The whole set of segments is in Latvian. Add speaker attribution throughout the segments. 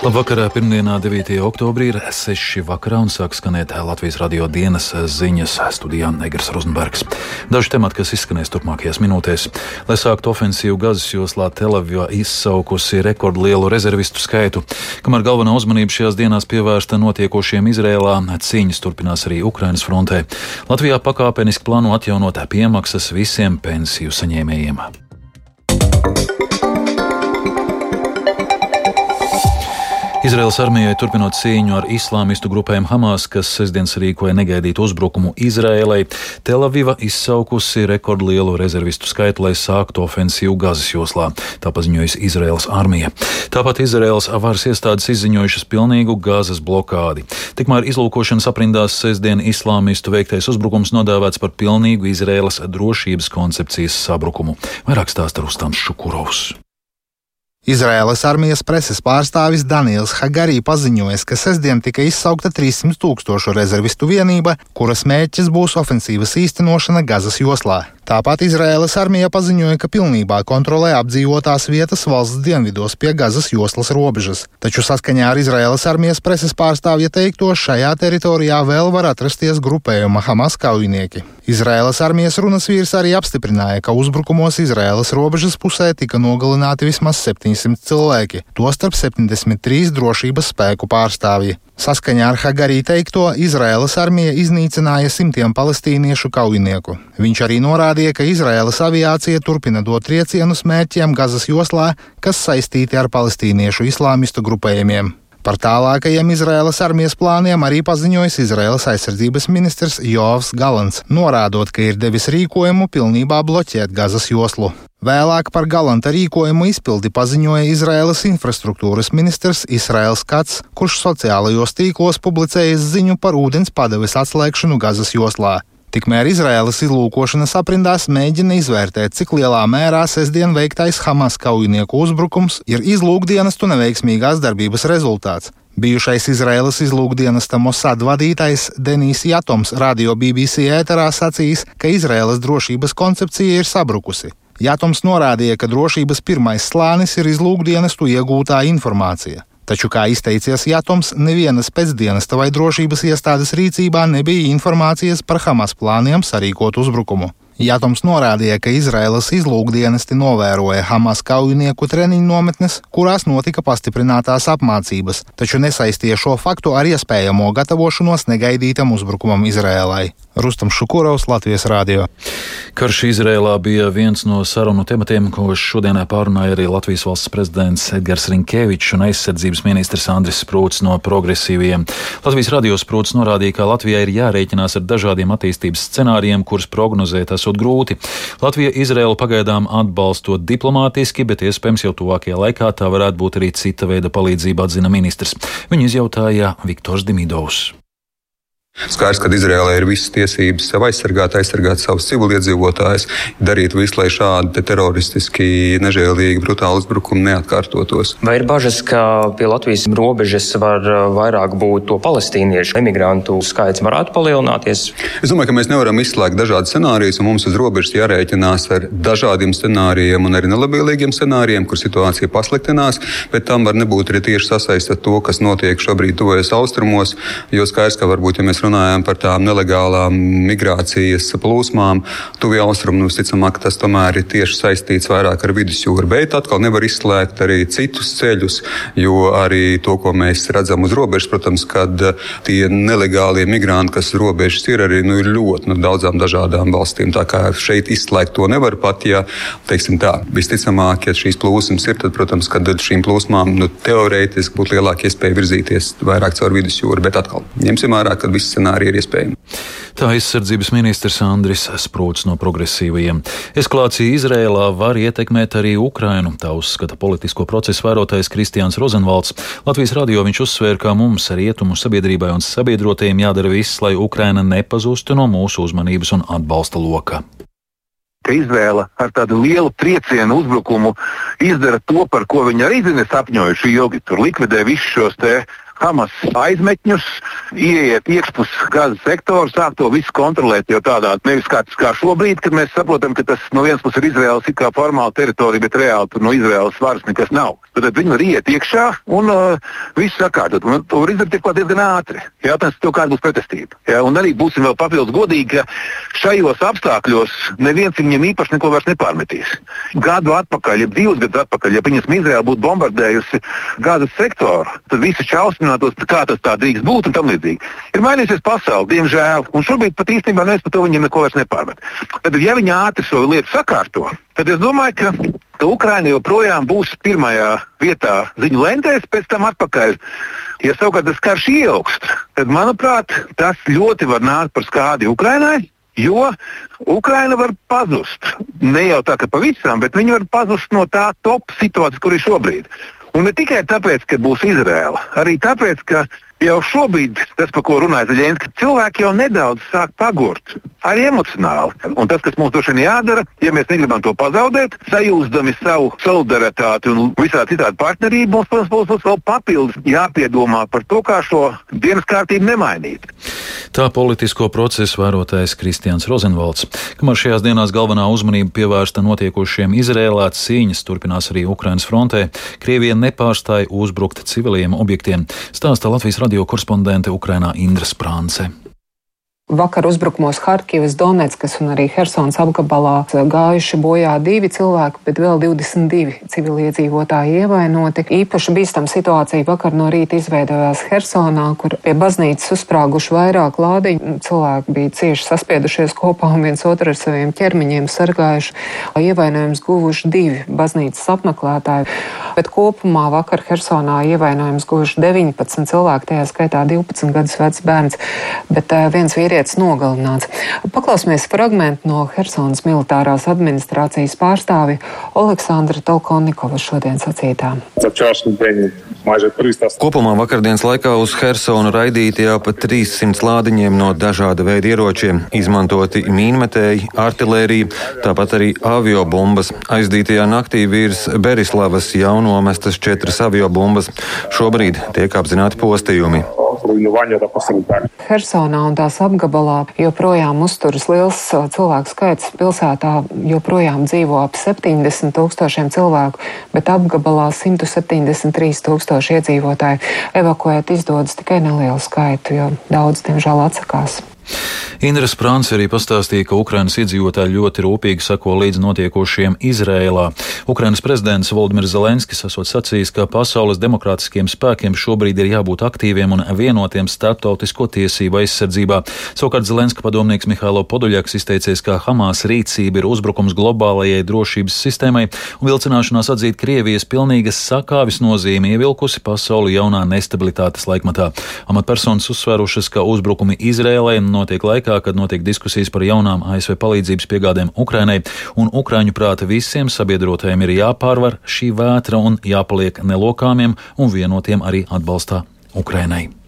Speaker 1: Labvakar, pirmdienā, 9. oktobrī ir 6. vakarā un sāk skanēt Latvijas radio dienas ziņas studijā Negras Rozenbergs. Daži temati, kas izskanēs turpmākajās minūtēs. Lai sāktu ofensīvu Gazas joslā, Telavijā izsaukusi rekordlielu rezervistu skaitu. Kamēr galvenā uzmanība šajās dienās pievērsta notiekošiem Izrēlā, cīņas turpinās arī Ukrainas frontē. Latvijā pakāpeniski plāno atjaunot piemaksas visiem pensiju saņēmējiem. Izraels armijai turpinot cīņu ar islāmistu grupēm Hamas, kas sestdien rīkoja negaidītu uzbrukumu Izraēlai, Telaviva izsaukusi rekordlielu rezervistu skaitu, lai sāktu ofensīvu Gazas joslā. Tā paziņojusi Izraels armija. Tāpat Izraels varas iestādes izziņojušas pilnīgu Gazas blokādi. Tikmēr izlūkošanas aprindās sestdien islāmistu veiktais uzbrukums nodēvēts par pilnīgu Izraēlas drošības koncepcijas sabrukumu. Vairāk stāsta Rustams Šukurovs.
Speaker 2: Izraēlas armijas preses pārstāvis Daniels Hagarī paziņoja, ka sestdien tika izsaukta 300 tūkstošu rezervistu vienība, kuras mērķis būs ofensīvas īstenošana Gazas joslā. Tāpat Izraēlas armija paziņoja, ka pilnībā kontrolē apdzīvotās vietas valsts dienvidos pie Gazas joslas robežas. Taču saskaņā ar Izraēlas armijas preses pārstāvja teikto, šajā teritorijā vēl var atrasties grupējuma Hamas kaujinieki. Izraēlas armijas runas vīrs arī apstiprināja, ka uzbrukumos Izraēlas robežas pusē tika nogalināti vismaz 700 cilvēki, tostarp 73 drošības spēku pārstāvji. Saskaņā ar Hagarī teikto, Izraēlas armija iznīcināja simtiem palestīniešu kaujinieku. Viņš arī norādīja, ka Izraēlas aviācija turpina dot triecienus mērķiem Gazas joslā, kas saistīti ar palestīniešu islāmistu grupējumiem. Par tālākajiem Izraēlas armijas plāniem arī paziņojis Izraēlas aizsardzības ministrs Jovs Galants, norādot, ka ir devis rīkojumu pilnībā bloķēt Gazas joslu. Vēlāk par galanta rīkojumu izpildi paziņoja Izraēlas infrastruktūras ministrs Israēls Kats, kurš sociālajos tīklos publicējis ziņu par ūdens padeves atslēgšanu Gazas joslā. Tikmēr Izraēlas izlūkošanas aprindās mēģina izvērtēt, cik lielā mērā sestdien veiktais Hamas kaujinieku uzbrukums ir izlūkdienestu neveiksmīgās darbības rezultāts. Bijušais Izraēlas izlūkdienesta Mossad vadītājs Denijs Jatoms radio BBC ēterā sacījis, ka Izraēlas drošības koncepcija ir sabrukusi. Jātoms norādīja, ka drošības pirmais slānis ir izlūkdienestu iegūtā informācija. Taču, kā izteicies Jātoms, nevienas pēcdienesta vai drošības iestādes rīcībā nebija informācijas par Hamas plāniem sarīkot uzbrukumu. Jātoms norādīja, ka Izraēlas izlūkdienesti novēroja Hamas kaujinieku treniņu nometnes, kurās notika pastiprinātās apmācības, taču nesaistīja šo faktu ar iespējamo gatavošanos negaidītam uzbrukumam Izraēlai. Rustam Šukurovs, Latvijas Rādio.
Speaker 1: Karš Izrēlā bija viens no sarunu tematiem, ko šodienā pārunāja arī Latvijas valsts prezidents Edgars Rinkevičs un aizsardzības ministrs Andris Sprūts no progresīviem. Latvijas radio Sprūts norādīja, ka Latvijai ir jārēķinās ar dažādiem attīstības scenārijiem, kurus prognozēt esot grūti. Latvija Izrēlu pagaidām atbalstot diplomātiski, bet iespējams jau tuvākajā laikā tā varētu būt arī cita veida palīdzība, atzina ministrs. Viņu izjautāja Viktors Dimidovs.
Speaker 3: Skaidrs, ka Izrēlē ir visas tiesības sev aizsargāt, aizsargāt savus civiliedzīvotājus, darīt visu, lai šādi teroristiski, nežēlīgi, brutāli uzbrukumi neatkārtotos.
Speaker 4: Vai ir bažas, ka pie Latvijas robežas var uh, vairāk būt to palestīniešu emigrantu skaits varētu palielināties?
Speaker 3: Es domāju, ka mēs nevaram izslēgt dažādas scenārijas, un mums uz robežas jārēķinās ar dažādiem scenārijiem un arī nelabvēlīgiem scenārijiem, kur situācija pasliktinās, bet tam var nebūt arī tieši sasaist ar to, kas notiek šobrīd tuvojas austrumos, jo skaidrs, ka varbūt, ja mēs mēs runājam par tām nelegālām migrācijas plūsmām, tuvie austrumi, visticamāk, tas tomēr ir tieši saistīts vairāk ar vidusjūru. Bet atkal nevar izslēgt arī citus ceļus, jo arī to, ko mēs redzam uz robežas, protams, kad tie nelegālie migranti, kas robežas ir, arī nu, ir ļoti no nu, daudzām dažādām valstīm. Tā kā šeit izslēgt to nevar pat, ja teiksim tā, visticamāk, ja šīs plūsmas ir, tad, protams, kad šīm plūsmām nu, teorētiski būtu lielāka iespēja virzīties vairāk caur vidusjūru. Bet atkal ņemsim vērā, ka viss scenāriji ir iespējami.
Speaker 1: Tā aizsardzības ministrs Andris Sprūts no progresīvajiem. Eskalācija Izrēlā var ietekmēt arī Ukrainu, tā uzskata politisko procesu vērotājs Kristians Rozenvalds. Latvijas radio viņš uzsvēra, ka mums, rietumu sabiedrībai un sabiedrotajiem jādara viss, lai Ukraina nepazustu no mūsu uzmanības un atbalsta loka
Speaker 5: ka izvēle ar tādu lielu triecienu uzbrukumu izdara to, par ko viņi arī zina sapņojuši ilgi. Tur likvidē visus šos Hamas aizmetņus, ieiet iekšpus gazas sektoru, sāk to visu kontrolēt. Jo tādā nevis kā, kā šobrīd, kad mēs saprotam, ka tas no vienas puses ir Izraels it kā formāla teritorija, bet reāli tur no Izraels varas nekas nav. Tad viņi var iet iekšā un uh, visu sakārtot. To var izdarīt diezgan ātri. Jautājums ir, kāda būs pretestība. Ja? Un arī būsim vēl papildus godīgi, ka šajos apstākļos neviens viņam īpaši neko vairs nepārmetīs. Gadu atpakaļ, ja divus gadus atpakaļ, ja viņas Izraela būtu bombardējusi gazas sektoru, tad visi šausminātos, kā tas tā drīkst būt un tam līdzīgi. Ir mainījusies pasaule, diemžēl, un šobrīd pat īstenībā neviens par to viņiem neko vairs nepārmet. Tad, ja viņi ātri šo lietu sakārto, tad es domāju, ka ka Ukraina joprojām būs pirmajā vietā ziņu lentēs, pēc tam atpakaļ. Ja savukārt tas karš ieaugst, tad, manuprāt, tas ļoti var nākt par skādi Ukrainai. Jo Ukraina var pazust. Ne jau tā, ka pavisam, bet viņi var pazust no tā top situācijas, kur ir šobrīd. Un ne tikai tāpēc, ka būs Izraela, arī tāpēc, ka jau šobrīd tas, par ko runāja Zelenskis, ka cilvēki jau nedaudz sāk pagurt. Arī emocionāli. Un tas, kas mums droši vien jādara, ja mēs negribam to pazaudēt, sajūsdami savu solidaritāti un visā citādi partnerību, mums, protams, būs, būs vēl papildus jāpiedomā par to, kā šo dienas kārtību nemainīt.
Speaker 1: Tā politisko procesu vērotājs Kristians Rozenvalds. Kamēr šajās dienās galvenā uzmanība pievērsta notiekošiem Izrēlā, cīņas turpinās arī Ukrainas frontē. Krievija nepārstāja uzbrukt civiliem objektiem, stāsta Latvijas radio radio korespondente Ukrainā Indra Sprānce.
Speaker 6: Vakar uzbrukumos Harkivas, Donetskas un arī Helsonas apgabalā gājuši bojā divi cilvēki, bet vēl 22 civiliedzīvotāji ievainoti. Īpaši bīstama situācija vakar no rīta izveidojās Helsonā, kur pie baznīcas uzsprāguši vairāk lādiņu. Cilvēki bija cieši saspiedušies kopā un viens otru ar saviem ķermeņiem sargājuši. Ievainojums guvuši divi baznīcas apmeklētāji, bet kopumā vakar Helsonā ievainojums guvuši 19 cilvēki, tajā skaitā 12 gadus vecs bērns. Bet uh, viens vīrietis sievietes nogalināts. Paklausīsimies fragment no Helsonas militārās administrācijas pārstāvi Aleksandra Tolkonikova šodien sacītā.
Speaker 7: Kopumā vakardienas laikā uz Helsonu raidīti jau pat 300 lādiņiem no dažāda veida ieročiem, izmantoti mīnmetēji, artilērija, tāpat arī avio bumbas. Aizdītajā naktī virs Berislavas jau nomestas četras avio bumbas. Šobrīd tiek apzināti postījumi
Speaker 6: ruinowania da postradali. Hersonā un tās apgabalā joprojām uzturas liels cilvēku skaits. Pilsētā joprojām dzīvo ap 70 tūkstošiem cilvēku, bet apgabalā 173 tūkstoši iedzīvotāji. Evakuēt izdodas tikai nelielu skaitu, jo daudz, diemžēl, atsakās.
Speaker 1: Indras Prāns arī pastāstīja, ka Ukrainas iedzīvotāji ļoti rūpīgi sako līdz notiekošiem Izrēlā. Ukrainas prezidents Valdimirs Zelenskis esot sacījis, ka pasaules demokrātiskiem spēkiem šobrīd ir jābūt aktīviem un vienotiem starptautisko tiesību aizsardzībā. Savukārt Zelenska padomnieks Mihālo Poduļaks izteicies, ka Hamas rīcība ir uzbrukums globālajai drošības sistēmai un vilcināšanās atzīt Krievijas pilnīgas sakāvis nozīmi ievilkusi pasauli jaunā nestabilitātes laikmatā. Amatpersonas uzsvērušas, ka uzbrukumi Izrēlai notiek laikā, kad notiek diskusijas par jaunām ASV palīdzības piegādēm Ukrainai, un Ukraiņu prāta visiem sabiedrotajiem ir jāpārvar šī vētra un jāpaliek nelokāmiem un vienotiem arī atbalstā Ukrainai.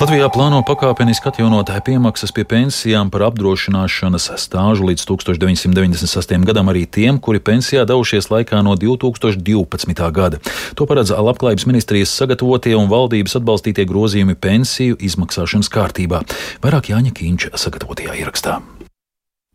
Speaker 1: Latvijā plāno pakāpeniski atjaunot piemaksas pie pensijām par apdrošināšanas stāžu līdz 1998. gadam arī tiem, kuri pensijā devušies laikā no 2012. gada. To paredz Labklājības ministrijas sagatavotie un valdības atbalstītie grozījumi pensiju izmaksāšanas kārtībā. Vairāk Jāņa Kīņš sagatavotajā ierakstā.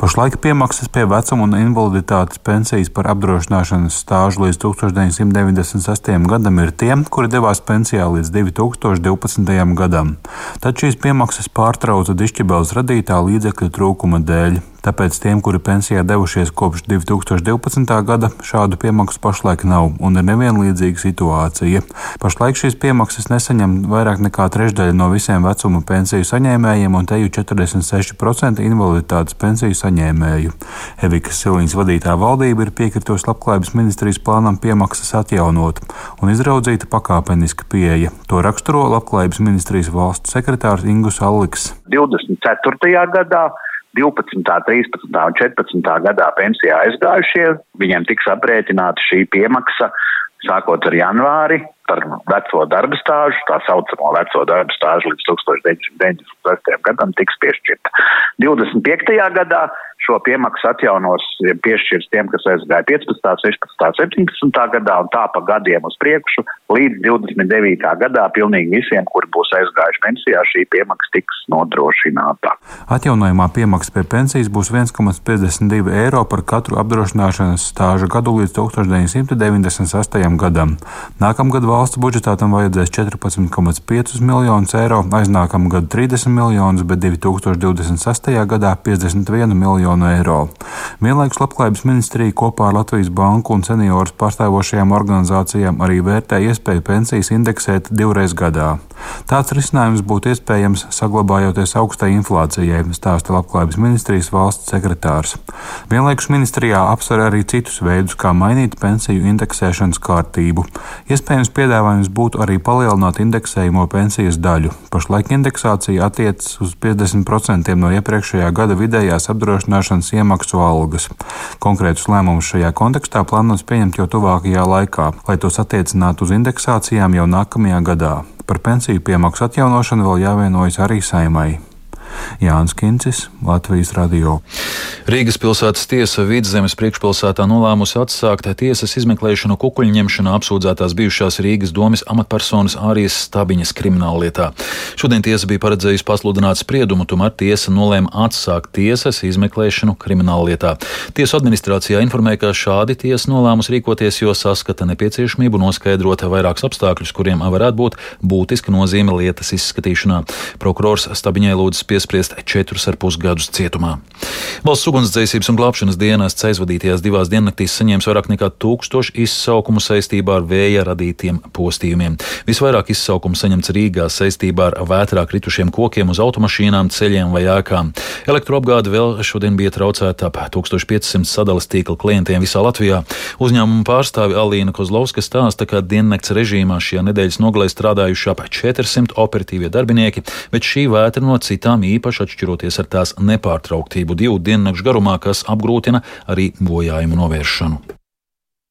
Speaker 8: Pašlaik piemaksas pie vecuma un invaliditātes pensijas par apdrošināšanas stāžu līdz 1996. gadam ir tiem, kuri devās pensijā līdz 2012. gadam. Tad šīs piemaksas pārtrauca dišķibels radītā līdzekļu trūkuma dēļ. Tāpēc tiem, kuri pensijā devušies kopš 2012. gada, šādu piemaksu pašlaik nav un ir nevienlīdzīga situācija. Pašlaik šīs piemaksas nesaņem vairāk nekā trešdaļa no visiem vecuma pensiju saņēmējiem un teju 46% invaliditātes pensiju saņēmēju. Evikas Siliņas vadītā valdība ir piekritusi labklājības ministrijas plānam piemaksas atjaunot un izraudzīta pakāpeniska pieeja. To raksturo labklājības ministrijas valsts sekretārs Ingus Alliks.
Speaker 9: 24. gadā 12., 13. un 14. gadā pensijā aizgājušie, viņiem tiks aprēķināta šī piemaksa sākot ar janvāri par veco darba stāžu, tā saucamo veco darba stāžu līdz 1996. gadam tiks piešķirta. 25. gadā šo piemaksu atjaunos, piešķirs tiem, kas aizgāja 15, 16, 17 gadā un tā pa gadiem uz priekšu līdz 29. gadā pilnīgi visiem, kuri būs aizgājuši pensijā, šī piemaksa tiks nodrošināta.
Speaker 8: Atjaunojumā piemaksa pie pensijas būs 1,52 eiro par katru apdrošināšanas stāža gadu līdz 1998. gadam. Nākamgad valsts budžetā tam vajadzēs 14,5 miljonus eiro, aiznākamgad 30 miljonus, bet 2026. gadā 51 miljonu eiro. Vienlaikus Labklājības ministrija kopā ar Latvijas banku un seniorus pārstāvošajām organizācijām arī vērtē iespēju pensijas indeksēt divreiz gadā. Tāds risinājums būtu iespējams saglabājoties augstai inflācijai, stāsta Labklājības ministrijas valsts sekretārs. Vienlaikus ministrijā apsver arī citus veidus, kā mainīt pensiju indeksēšanas kārtību. Iespējams, piedāvājums būtu arī palielināt indeksējumu pensijas daļu. Pašlaik indeksācija attiecas uz 50% no iepriekšējā gada vidējās apdrošināšanas iemaksu algas. Konkrētus lēmumus šajā kontekstā plānots pieņemt jau tuvākajā laikā, lai tos attiecinātu uz indeksācijām jau nākamajā gadā. Par pensiju piemaksu atjaunošanu vēl jāvienojas arī saimai. Jānis Kincis, Latvijas radio.
Speaker 1: Rīgas pilsētas tiesa Vidzemes priekšpilsētā nolēmusi atsākt tiesas izmeklēšanu kukuļņemšanā apsūdzētās bijušās Rīgas domas amatpersonas Ārijas Stabiņas krimināllietā. Šodien tiesa bija paredzējusi pasludināt spriedumu, tomēr tiesa nolēma atsākt tiesas izmeklēšanu krimināllietā. Tiesu administrācijā informēja, ka šādi tiesa nolēmusi rīkoties, jo saskata nepieciešamību noskaidrot vairākus apstākļus, kuriem varētu būt būtiska nozīme lietas izskatīšanā. Prokurors Stabiņai lūdz piespriest četrus ar pus gadus cietumā. Valsts ugunsdzēsības un glābšanas dienests aizvadītajās divās diennaktīs saņēma vairāk nekā tūkstošu izsaukumu saistībā ar vēja radītiem postījumiem. Visvairāk izsaukumu saņemts Rīgā saistībā ar vētrā kritušiem kokiem uz automašīnām, ceļiem vai ēkām. Elektroapgāde vēl šodien bija traucēta ap 1500 sadalas tīkla klientiem visā Latvijā. Uzņēmuma pārstāve Alīna Kozlovska stāsta, ka diennakts režīmā šajā nedēļas nogalē strādājuši ap 400 operatīvie darbinieki, bet šī vētra no citām īpaši atšķiroties ar tās nepārtrauktību divu diennakšu garumā, kas apgrūtina arī bojājumu novēršanu.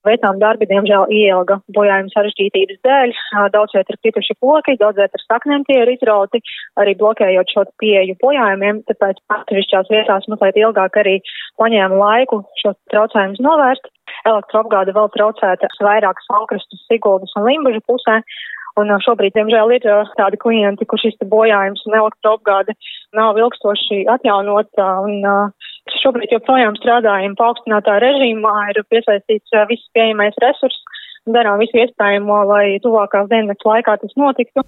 Speaker 10: Veicām darbi, diemžēl, ielga bojājuma sarežģītības dēļ. Daudz viet ir krituši koki, daudz viet ar saknēm tie ir izrauti, arī blokējot šo pieeju bojājumiem, tāpēc atsevišķās vietās mazliet ilgāk arī paņēma laiku šos traucējumus novērst. Elektroapgāde vēl traucēta vairākas valkrastus Siguldas un Limbužu pusē, Un šobrīd, diemžēl, ir tādi klienti, kur šis bojājums un elektroapgāde nav ilgstoši atjaunota. Un, šobrīd joprojām strādājam paaugstinātā režīmā, ir piesaistīts viss pieejamais resurss, darām visu iespējamo, lai tuvākās dienas laikā tas notiktu.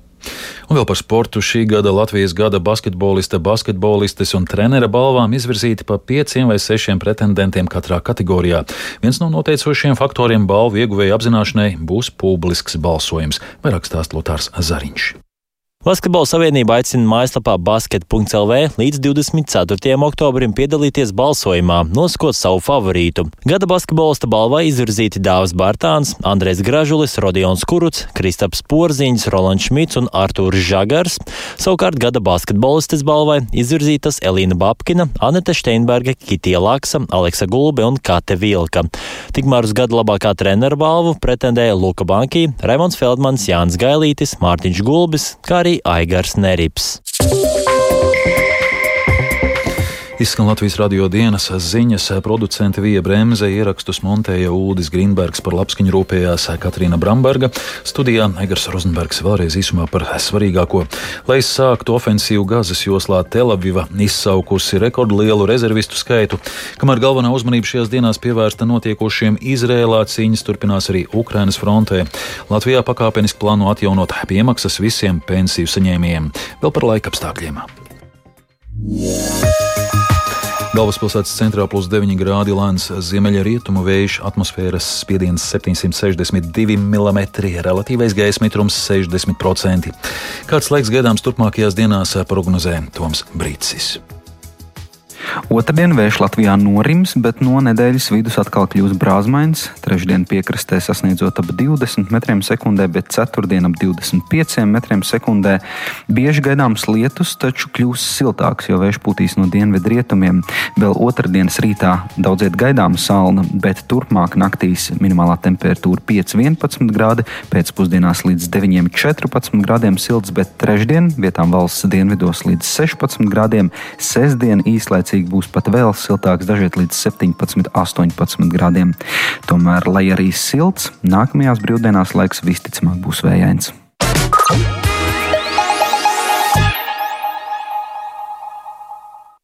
Speaker 1: Un vēl par sportu šī gada Latvijas gada basketbolista, basketbolistes un trenera balvām izvirzīti pa pieciem vai sešiem pretendentiem katrā kategorijā. Viens no noteicošiem faktoriem balvu ieguvēja apzināšanai būs publisks balsojums, vairāk stāst Lotārs Zariņš.
Speaker 11: Basketbola savienība aicina mājaslapā basket.lv līdz 24. oktobrim piedalīties balsojumā, nosakot savu favorītu. Gada basketbolista balvā izvirzīti Dāvs Bārtāns, Andrēs Gražulis, Rodions Kuruts, Kristaps Porziņš, Rolands Šmits un Artūrs Žagars. Savukārt gada basketbolistes balvai izvirzītas Elīna Babkina, Anete Steinberga, Kitija Laksa, Aleksa Gulbe un Kate Vilka. Tikmēr uz gada labākā trenera balvu pretendēja Luka Banki, Raimons Feldmans, Jānis Gailītis, Mārtiņš Gulbis, kā arī arī Aigars Nerips.
Speaker 1: Izskan Latvijas radio dienas ziņas, producente Vija Bremse, ierakstus montēja Ulris Grīnbergs, par labskaņu rūpējās Katrīna Bramberga, studijā Egars Rozenbergs vēlreiz īsumā par svarīgāko. Lai sāktu ofensīvu Gazas joslā, Telaviva izsaukusi rekordlielu rezervistu skaitu, kamēr galvenā uzmanība šajās dienās pievērsta notiekošiem Izrēlā, cīņas turpinās arī Ukrainas frontē. Latvijā pakāpeniski plāno atjaunot piemaksas visiem pensiju saņēmējiem. Vēl par laika apstākļiem. Yeah. Galvaspilsētas centrā plus 9 grādi lēns ziemeļrietumu vējš, atmosfēras spiediens 762 mm, relatīvais gaisa mitrums 60%. Kāds laiks gaidāms turpmākajās dienās prognozē Toms Brīsis.
Speaker 12: Otradien vējš Latvijā norims, bet no nedēļas vidus atkal kļūs brāzmains. trešdien piekrastē sasniedzot ap 20 metriem sekundē, bet ceturtdien ap 25 metriem sekundē. Bieži gaidāms lietus, taču kļūs siltāks, jo vējš pūtīs no dienvidu rietumiem. Vēl otrdienas rītā daudziet gaidāma salna, bet turpmāk naktīs minimālā temperatūra 5-11 grādi, pēcpusdienās līdz 9-14 grādiem silts, bet trešdien vietām valsts dienvidos līdz 16 grādiem. Sestdien īslaicīgi būs pat vēl siltāks, dažiet līdz 17, 18 grādiem. Tomēr, lai arī silts, nākamajās brīvdienās laiks visticamāk būs vējains.